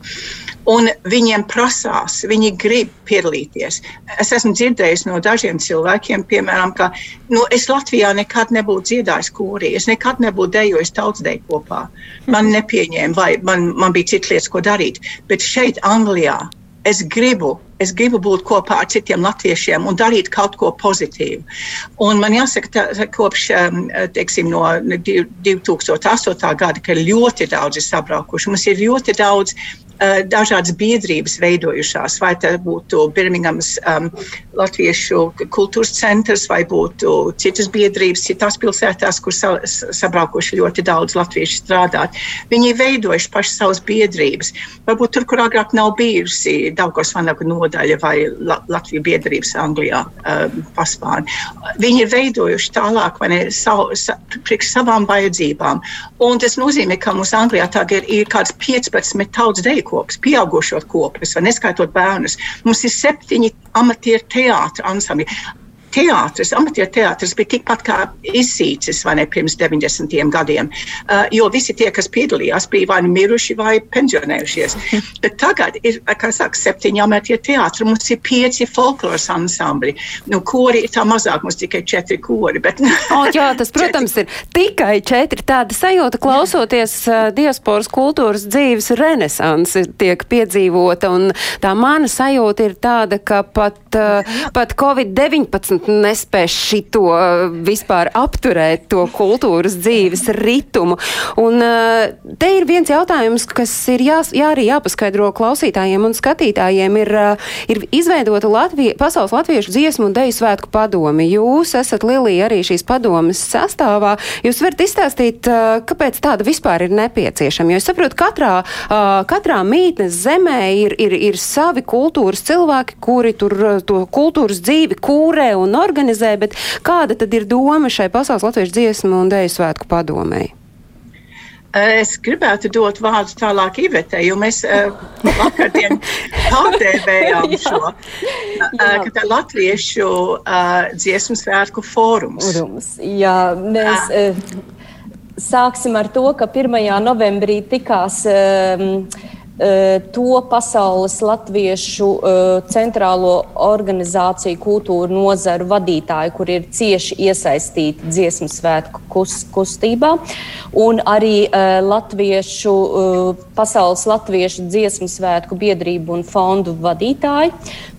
Un viņiem prasās, viņi grib piedalīties. Es esmu dzirdējis no dažiem cilvēkiem, piemēram, ka nu, es Latvijā nekad nebūtu dziedājis kūrī, es nekad nebūtu dejojis tautsdeju kopā. Man nepieņēma, vai man, man bija citas lietas, ko darīt. Bet šeit, Anglijā, es gribu, es gribu būt kopā ar citiem latviešiem un darīt kaut ko pozitīvu. Un man jāsaka, ka kopš um, teiksim, no 2008. gada, kad ļoti daudz ir sabraukuši, mums ir ļoti daudz dažādas biedrības veidojušās, vai tas būtu Birmingemas um, Latviešu kultūras centrs, vai būtu citas biedrības, citās pilsētās, kur sa sabraukuši ļoti daudz latviešu strādāt. Viņi ir veidojuši paši savas biedrības. Varbūt tur, kur agrāk nav bijusi Daugos Vanaga nodaļa vai La Latviju biedrības Anglijā um, paspāni. Viņi ir veidojuši tālāk, vai ne, savu, sa, priekš savām vajadzībām. Un tas nozīmē, ka mums Anglijā tagad ir, ir kāds 15 tautas deju kopas, pieaugušo kopas, vai neskaitot bērnus. Mums ir septiņi amatieru teātra ansambļi teātris, amatieru teātris bija tikpat kā izsīcis ne pirms 90 gadiem. Uh, jo visi tie, kas piedalījās, bija vai nu miruši vai pensionējušies. Bet tagad ir, kā saka, septiņi amatieru teātri, mums ir pieci folkloras ansambļi. Nu, kori ir tā mazāk, mums tikai četri kori. Bet, o, jā, tas, protams, ir tikai četri. Tāda sajūta klausoties uh, diasporas kultūras dzīves renesansi tiek piedzīvota. Un tā mana sajūta ir tāda, ka pat, uh, pat Covid-19 nespēs šito uh, vispār apturēt, to kultūras dzīves ritumu. Un uh, te ir viens jautājums, kas ir jā, jā, arī jāpaskaidro klausītājiem un skatītājiem. Ir, uh, ir izveidota Latvija, Pasaules latviešu dziesmu un deju svētku padomi. Jūs esat Lilija arī šīs padomas sastāvā. Jūs varat izstāstīt, kāpēc tāda vispār ir nepieciešama? Jo es saprotu, katrā, katrā mītnes zemē ir, ir, ir savi kultūras cilvēki, kuri tur to kultūras dzīvi kūrē un organizē, bet kāda tad ir doma šai Pasaules latviešu dziesmu un dēļu svētku padomēji? Es gribētu dot vārdu tālāk Ivetē, jo mēs uh, vakardien pārdēvējām šo, uh, ka tā Latviešu uh, dziesmu svētku fórums. Urums. Jā, mēs uh, sāksim ar to, ka 1. novembrī tikās uh, to pasaules latviešu centrālo organizāciju kultūru nozaru vadītāji, kur ir cieši iesaistīti dziesmu svētku kustībā, un arī latviešu, pasaules latviešu dziesmu svētku biedrību un fondu vadītāji.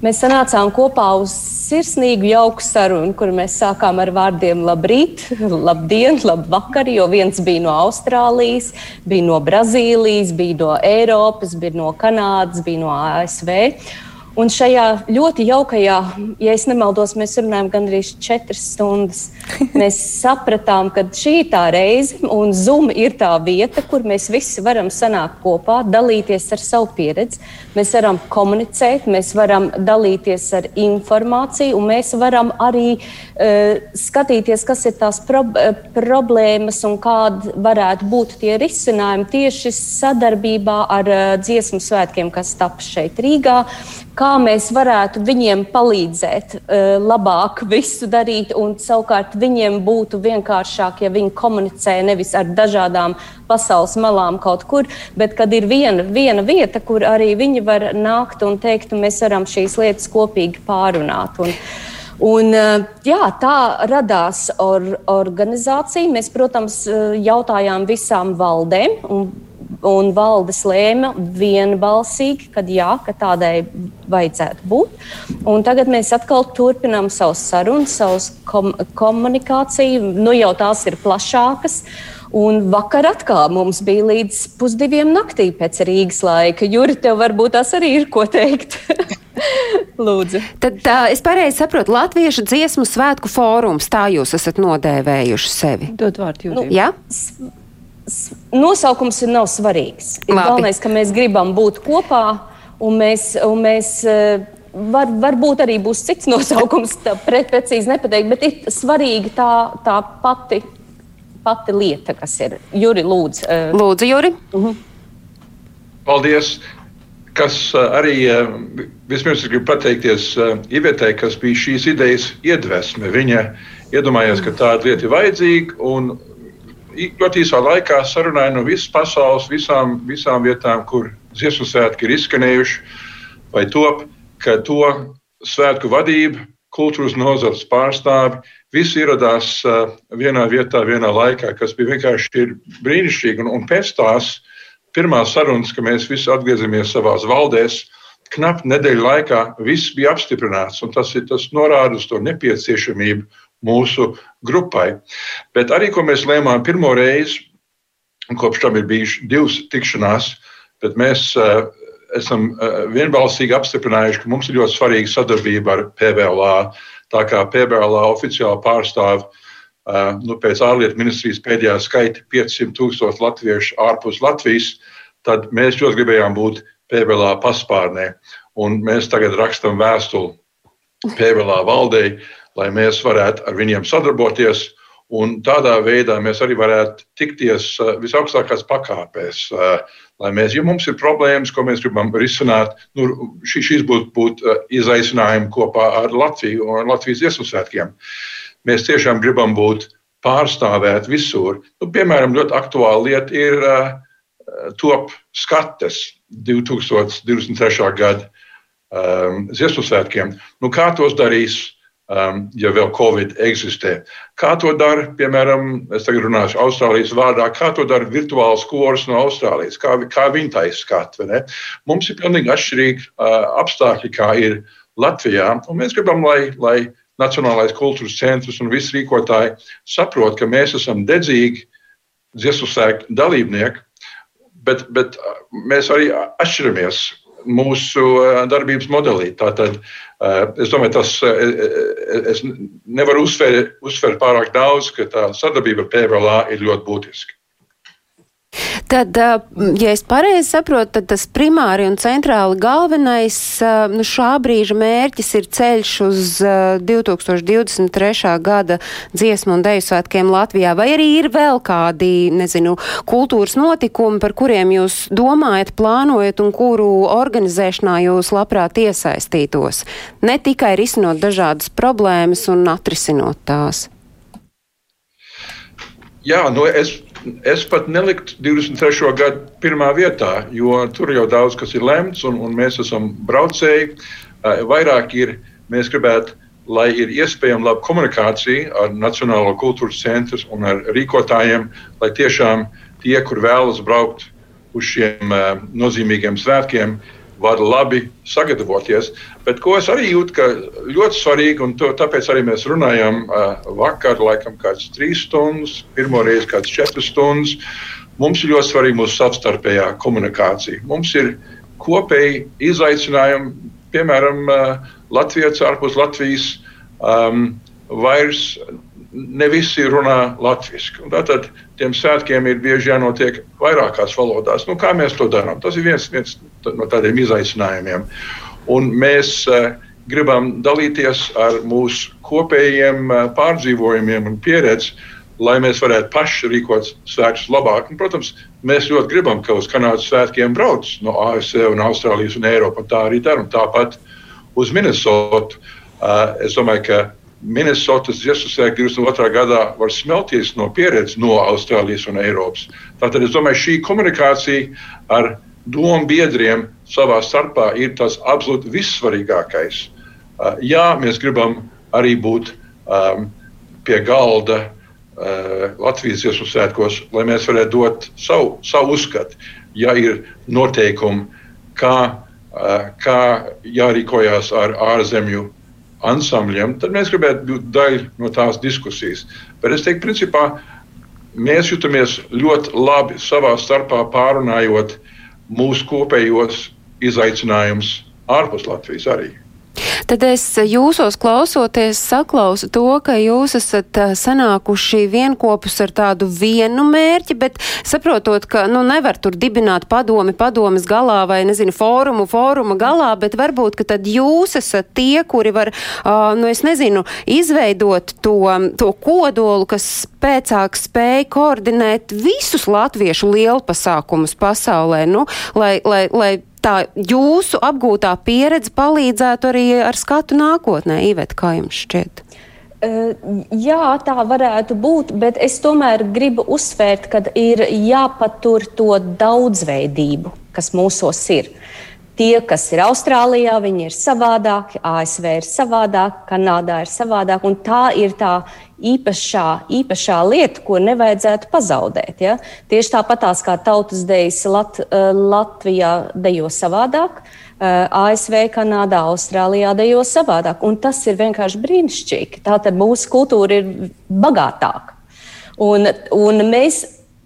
Mēs sanācām kopā uz sirsnīgu, jauku sarunu, kur mēs sākām ar vārdiem labrīt, labdien, labvakar, jo viens bija no Austrālijas, bija no Brazīlijas, bija no Eiropas, bija no Kanādas, bija no ASV. Un šajā ļoti jaukajā, ja nemaldos, mēs runājam gandrīz četras stundas. Mēs sapratām, ka šī ir tā reize, un Zoom ir tā vieta, kur mēs visi varam sanākt kopā, dalīties ar savu pieredzi. Mēs varam komunicēt, mēs varam dalīties ar informāciju, un mēs varam arī uh, skatīties, kas ir tās pro problēmas un kādi varētu būt tie risinājumi tieši sadarbībā ar uh, dziesmu svētkiem, kas taps šeit Rīgā kā mēs varētu viņiem palīdzēt uh, labāk visu darīt, un savukārt viņiem būtu vienkāršāk, ja viņi komunicē nevis ar dažādām pasaules malām kaut kur, bet kad ir viena, viena vieta, kur arī viņi var nākt un teikt, un mēs varam šīs lietas kopīgi pārunāt. Un, Un, jā, tā radās or, organizācija. Mēs, protams, jautājām visām valdēm, un un valdes lēma vienbalsīgi, ka jā, ka tādai vajadzētu būt. Un tagad mēs atkal turpinām savus sarunas, savus kom komunikāciju. Nu, jau tās ir plašākas. Un vakar atkal mums bija līdz pusdiviem naktī pēc Rīgas laika. Juri, tev varbūt tas arī ir ko teikt. Lūdzu. Tad tā, es pareizi saprotu, Latviešu dziesmu svētku fórums, tā jūs esat nodēvējuši sevi. Dod vārdu Jurim. Nu, jā? Nosaukums nav svarīgs. Ir galvenais, ka mēs gribam būt kopā un mēs. Un mēs eh, Var, varbūt arī būs cits nosaukums, tā pre, precīzi nepateikt, bet ir svarīga tā, tā pati, pati lieta, kas ir. Juri, lūdzu. Eh. Lūdzu, Juri. Uh mhm. -huh. Paldies! Kas eh, arī vispirms gribu pateikties Ivetē, kas bija šīs idejas iedvesme. Viņa iedomājās, ka tāda lieta ir vajadzīga un ļoti īsā laikā sarunāja no visas pasaules, visām, visām vietām, kur dziesmu svētki ir izskanējuši, vai top, ka to svētku vadība, kultūras nozares pārstāvi, visi ieradās uh, vienā vietā, vienā laikā, kas bija vienkārši brīnišķīgi. Un, un pēc tās pirmās sarunas, kad mēs visi atgriezāmies savās valdēs, knap nedēļu laikā viss bija apstiprināts, un tas, ir, tas norāda uz to nepieciešamību mūsu grupai. Bet arī, ko mēs lēmām pirmo reizi, kopš tam ir bijušas divas tikšanās, bet mēs uh, esam uh, vienbalsīgi apstiprinājuši, ka mums ir ļoti svarīga sadarbība ar PVLA. Tā kā PVLA oficiāli pārstāv uh, nu, pēc ārlietu ministrijas pēdējā skaita 500 tūkstoši latviešu ārpus Latvijas, tad mēs ļoti gribējām būt PVLA paspārnē. Un mēs tagad rakstām vēstuli PVLA valdei, lai mēs varētu ar viņiem sadarboties. Un tādā veidā mēs arī varētu tikties uh, visaugstākās pakāpēs. Uh, lai mēs, ja mums ir problēmas, ko mēs gribam risināt, nu, šis būtu būt uh, izaicinājumi kopā ar Latviju un Latvijas dziesmu svētkiem. Mēs tiešām gribam būt pārstāvēt visur. Nu, piemēram, ļoti aktuāla lieta ir uh, top skates 2023. gada um, dziesmu svētkiem. Nu, kā tos darīs? Um, ja vēl Covid eksistē. Kā to dara, piemēram, es tagad runāšu Austrālijas vārdā, kā to dara virtuāls kurs no Austrālijas, kā, kā viņi tā izskata. Mums ir pilnīgi atšķirīgi uh, apstākļi, kā ir Latvijā, un mēs gribam, lai, lai Nacionālais kultūras centrs un visi rīkotāji saprot, ka mēs esam dedzīgi dziesmu sēkļu dalībnieki, bet, bet mēs arī atšķiramies mūsu darbības modelī. Tātad es domāju, tas es nevaru uzsvērt, uzsvērt pārāk daudz, ka tā sadarbība ar PVLA ir ļoti būtiska. Tad, ja es pareizi saprotu, tad tas primāri un centrāli galvenais nu, šā brīža mērķis ir ceļš uz 2023. gada dziesmu un deju svētkiem Latvijā, vai arī ir vēl kādi, nezinu, kultūras notikumi, par kuriem jūs domājat, plānojat un kuru organizēšanā jūs labprāt iesaistītos, ne tikai risinot dažādas problēmas un atrisinot tās. Jā, nu es es pat neliktu 23. gadu pirmā vietā, jo tur jau daudz kas ir lemts, un, un mēs esam braucēji. Vairāk ir, mēs gribētu, lai ir iespējama laba komunikācija ar Nacionālo kultūras centru un ar rīkotājiem, lai tiešām tie, kur vēlas braukt uz šiem nozīmīgiem svētkiem, uh, var labi sagatavoties. Bet ko es arī jūtu, ka ļoti svarīgi, un to, tāpēc arī mēs runājam uh, vakar, laikam, kāds trīs stundas, pirmo reizi kāds četras stundas. Mums ir ļoti svarīga mūsu savstarpējā komunikācija. Mums ir kopēji izaicinājumi, piemēram, uh, Latvijas ārpus Latvijas. Um, vairs ne visi runā latviešu. Tātad tiem svētkiem ir bieži jānotiek vairākās valodās. Nu, kā mēs to darām? Tas ir viens, viens no tādiem izaicinājumiem. Un mēs uh, gribam dalīties ar mūsu kopējiem uh, pārdzīvojumiem un pieredzi, lai mēs varētu paši rīkot svētkus labāk. Un, protams, mēs ļoti gribam, ka uz Kanādas svētkiem brauc no ASV, un Austrālijas un Eiropas. Tā arī dara. Tāpat uz Minnesotu. Uh, es domāju, ka Minnesotas dziesmu sēkļi 22. gadā var smelties no pieredzes no Austrālijas un Eiropas. Tātad es domāju, šī komunikācija ar domu biedriem savā starpā ir tas absolūti vissvarīgākais. Uh, jā, mēs gribam arī būt um, pie galda uh, Latvijas dziesmu svētkos, lai mēs varētu dot savu, savu uzskatu. Ja ir noteikumi, kā, uh, kā jārīkojas ar ārzemju ansambļiem, tad mēs gribētu būt daļa no tās diskusijas. Bet es teiktu, principā, mēs jutamies ļoti labi savā starpā pārunājot mūsu kopējos izaicinājumus ārpus Latvijas arī. Tad es jūsos klausoties saklausu to, ka jūs esat sanākuši vienkopus ar tādu vienu mērķi, bet saprotot, ka nu, nevar tur dibināt padomi padomas galā vai, nezinu, fórumu fóruma galā, bet varbūt, ka tad jūs esat tie, kuri var, uh, nu, es nezinu, izveidot to, to kodolu, kas spēcāk spēj koordinēt visus latviešu lielpasākumus pasaulē, nu, lai, lai, lai tā jūsu apgūtā pieredze palīdzētu arī ar skatu nākotnē, Ivet, kā jums šķiet? Jā, tā varētu būt, bet es tomēr gribu uzsvērt, ka ir jāpatur to daudzveidību, kas mūsos ir. Tie, kas ir Austrālijā, viņi ir savādāki, ASV ir savādāk, Kanādā ir savādāk. Tā ir tā īpašā, īpašā lieta, ko nevajadzētu pazaudēt. Ja? Tieši tāpatās kā tautas dejas Lat, Latvijā dejo savādāk. ASV, Kanādā, Austrālijā dejo savādāk. Un tas ir vienkārši brīnišķīgi. Tātad mūsu kultūra ir bagātāka. Un, un mēs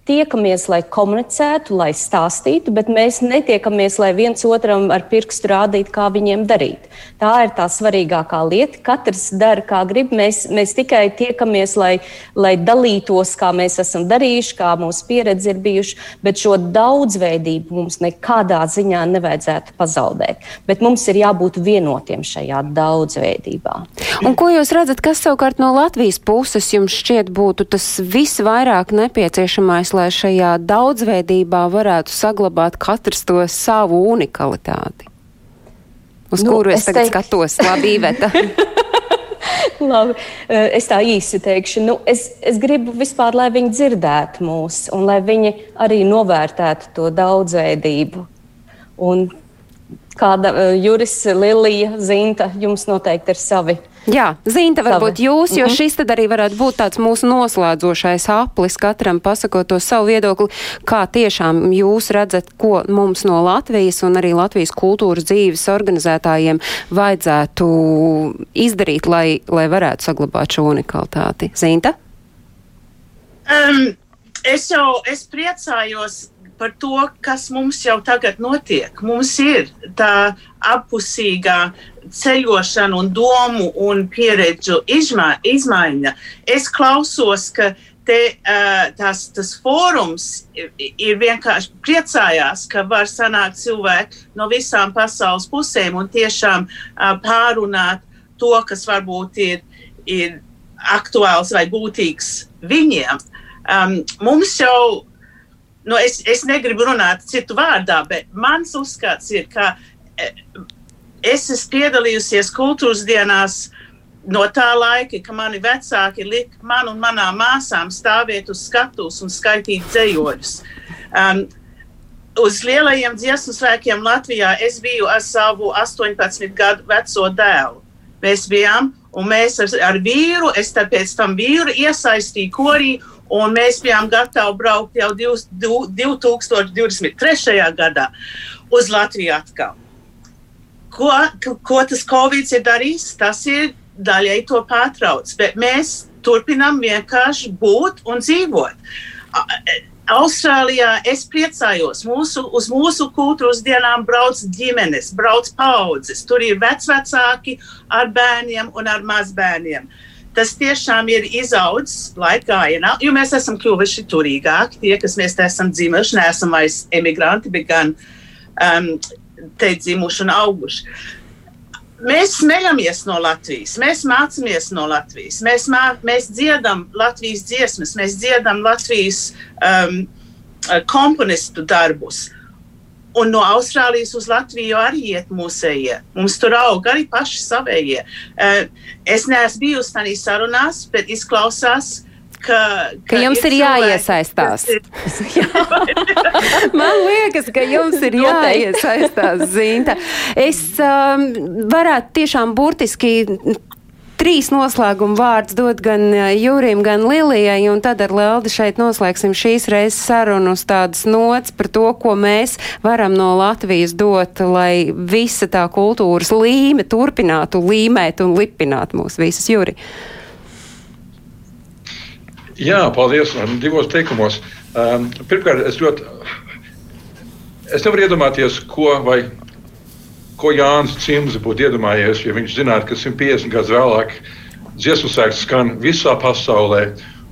tiekamies, lai komunicētu, lai stāstītu, bet mēs netiekamies, lai viens otram ar pirkstu rādītu, kā viņiem darīt. Tā ir tā svarīgākā lieta. Katrs dara, kā grib. Mēs, mēs tikai tiekamies, lai, lai dalītos, kā mēs esam darījuši, kā mūsu pieredze ir bijuši, bet šo daudzveidību mums nekādā ziņā nevajadzētu pazaudēt. Bet mums ir jābūt vienotiem šajā daudzveidībā. Un ko jūs redzat, kas savukārt no Latvijas puses jums šķiet būtu tas visvairāk nepieciešamais? Lai šajā daudzveidībā varētu saglabāt katrs to savu unikalitāti? Uz nu, kuru es, es tagad teik... skatos, labi, Iveta. Labi, eh, es tā īsi teikšu. Nu, es, es gribu vispār, lai viņi dzirdētu mūs un lai viņi arī novērtētu to daudzveidību. Un kāda uh, Juris, Lilija, Zinta, jums noteikti ir savi Jā, Zinta, varbūt Savi. jūs, jo mm -hmm. šis tad arī varētu būt tāds mūsu noslēdzošais aplis, katram pasakot to savu viedokli, kā tiešām jūs redzat, ko mums no Latvijas un arī Latvijas kultūras dzīves organizētājiem vajadzētu izdarīt, lai, lai varētu saglabāt šo unikalitāti. Zinta? Um, es jau es priecājos par to, kas mums jau tagad notiek. Mums ir tā appusīgā ceļošana un domu un pieredžu izmā, izmaiņa. Es klausos, ka te, tās, tas fórums ir, vienkārši priecājās, ka var sanākt cilvēki no visām pasaules pusēm un tiešām pārunāt to, kas varbūt ir, ir aktuāls vai būtīgs viņiem. Um, mums jau, nu, es, es negribu runāt citu vārdā, bet mans uzskats ir, ka es esmu piedalījusies kultūras dienās no tā laika, kad mani vecāki lika man un manām māsām stāvēt uz skatuves un skaitīt dzējoļus. Um, uz lielajiem dziesmu svēkiem Latvijā es biju ar savu 18 gadu veco dēlu. Mēs bijām, un mēs ar, ar vīru, es tāpēc tam vīru iesaistīju korī, un mēs bijām gatavi braukt jau 2023. gadā uz Latviju atkal. Ko, ko tas Covid ir darījis? Tas ir daļai to pārtrauc, bet mēs turpinām vienkārši būt un dzīvot. Austrālijā es priecājos, mūsu, uz mūsu kultūras dienām brauc ģimenes, brauc paudzes. Tur ir vecvecāki ar bērniem un ar mazbērniem. Tas tiešām ir izaudzis laikā, jo mēs esam kļuvuši turīgāki. Tie, kas mēs esam dzimuši, neesam vairs emigranti, bet gan um, te dzimuši un auguši. Mēs smejamies no Latvijas, mēs mācāmies no Latvijas, mēs, mā, mēs dziedam Latvijas dziesmas, mēs dziedam Latvijas um, komponistu darbus. Un no Austrālijas uz Latviju arī iet mūsējie. Mums tur aug arī paši savējie. Uh, es neesmu bijusi tādā sarunās, bet izklausās, ka ka, ka, ka jums ir, ir jāiesaistās. Ir... Man liekas, ka jums ir jāiesaistās, Zinta. Es um, varētu tiešām burtiski trīs noslēguma vārdus dot gan Jūrim, gan Lilijai, un tad ar Leldi šeit noslēgsim šīs reizes sarunu uz tādas nots par to, ko mēs varam no Latvijas dot, lai visa tā kultūras līme turpinātu līmēt un lipināt mūs visus, Jūri. Jā, paldies. Divos teikumos. Um, pirmkārt, es ļoti. Es nevaru iedomāties, ko, vai, ko Jānis Cims būtu iedomājies, ja viņš zinātu, ka 150 gadus vēlāk dziesmu sēklis skan visā pasaulē.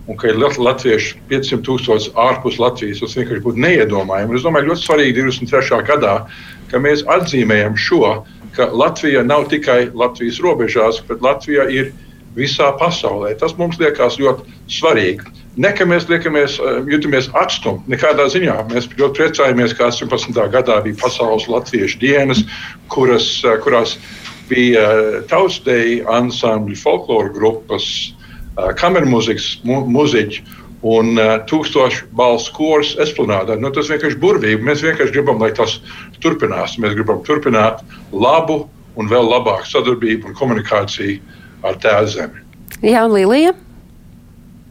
Un ka ir latvieši 500 tūkstoši ārpus Latvijas, tas vienkārši būtu neiedomājami. Es domāju, ļoti svarīgi 23. gadā, ka mēs atzīmējam šo, ka Latvija nav tikai Latvijas robežās, bet Latvija ir visā pasaulē. Tas mums liekas ļoti svarīgi. Ne ka mēs liekamies, eh, jutamies atstumti, nekādā ziņā. Mēs ļoti priecājamies, ka 18. gadā bija Pasaules Latviešu dienas, kuras, eh, kurās bija tautsteja ansambļi, folkloru grupas, kameru mūzikas mu muziķi un tūkstošu balsu kurs esplanādā. Nu, tas vienkārši burvīgi. Mēs vienkārši gribam, lai tas turpinās. Mēs gribam turpināt labu un vēl labāku sadarbību un komunikāciju ar tēvu zemi. Jā, Līlija.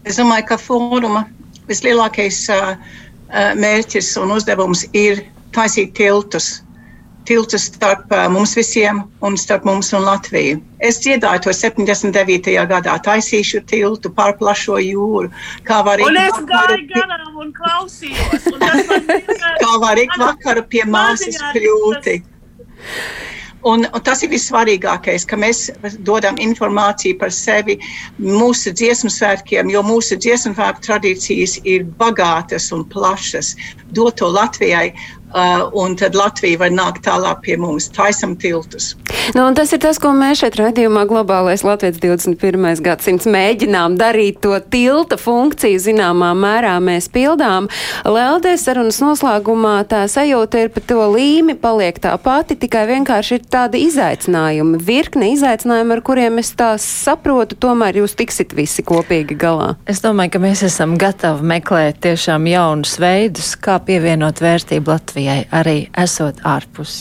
Es domāju, ka fóruma vislielākais uh, mērķis un uzdevums ir taisīt tiltus tiltu starp mums visiem un starp mums un Latviju. Es dziedāju to 79. gadā, taisīšu tiltu pār plašo jūru. Kā var un es gāju garām un klausījos. Un kā var ik vakaru pie māsas kļūti. Un, un tas ir vissvarīgākais, ka mēs dodam informāciju par sevi mūsu dziesmu svētkiem, jo mūsu dziesmu svētku tradīcijas ir bagātas un plašas. Dot to Latvijai un tad Latvija var nākt tālāk pie mums, taisam tiltus. Nu, tas ir tas, ko mēs šeit redzījumā globālais Latvijas 21. gadsimts mēģinām darīt to tilta funkciju, zināmā mērā mēs pildām. Leldēs sarunas noslēgumā tā sajūta ir par to līmi paliek tā pati, tikai vienkārši ir tādi izaicinājumi, virkne izaicinājumi, ar kuriem es tā saprotu, tomēr jūs tiksit visi kopīgi galā. Es domāju, ka mēs esam gatavi meklēt tiešām jaunus veidus, kā pievienot vērtību Latvijai. Latvijai arī esot ārpus.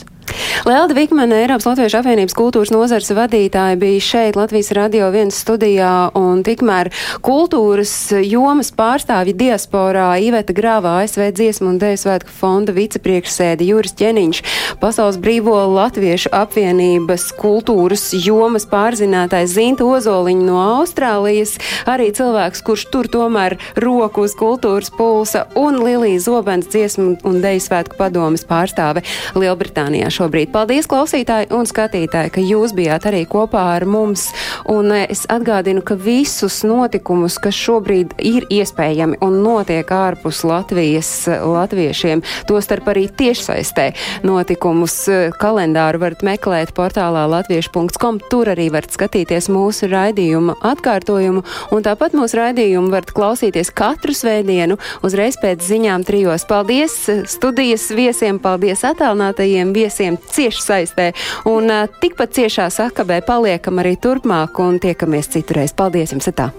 Lelda Vikmane, Eiropas Latviešu apvienības kultūras nozars vadītāja, bija šeit Latvijas radio viens studijā, un tikmēr kultūras jomas pārstāvji diasporā Iveta Grāvā, ASV dziesmu un dēļu svētku fonda vicepriekšsēdi Juris Ķeniņš, Pasaules brīvo Latviešu apvienības kultūras jomas pārzinātājs Zinta Ozoliņa no Austrālijas, arī cilvēks, kurš tur tomēr roku uz kultūras pulsa, un Lilija Zobens dziesmu un dēļu svētku padomas pārstāve Lielbritānijā šobrīd. Paldies, klausītāji un skatītāji, ka jūs bijāt arī kopā ar mums. Un eh, es atgādinu, ka visus notikumus, kas šobrīd ir iespējami un notiek ārpus Latvijas latviešiem, tostarp arī tiešsaistē notikumus eh, kalendāru varat meklēt portālā latviešu.com. Tur arī varat skatīties mūsu raidījuma atkārtojumu. Un tāpat mūsu raidījumu varat klausīties katru svētdienu uzreiz pēc ziņām trijos. Paldies studijas viesiem, paldies attālinātajiem viesiem visiem cieši saistē. Un tikpat ciešā sakabē paliekam arī turpmāk un tiekamies citurreiz. Paldies jums! Tā.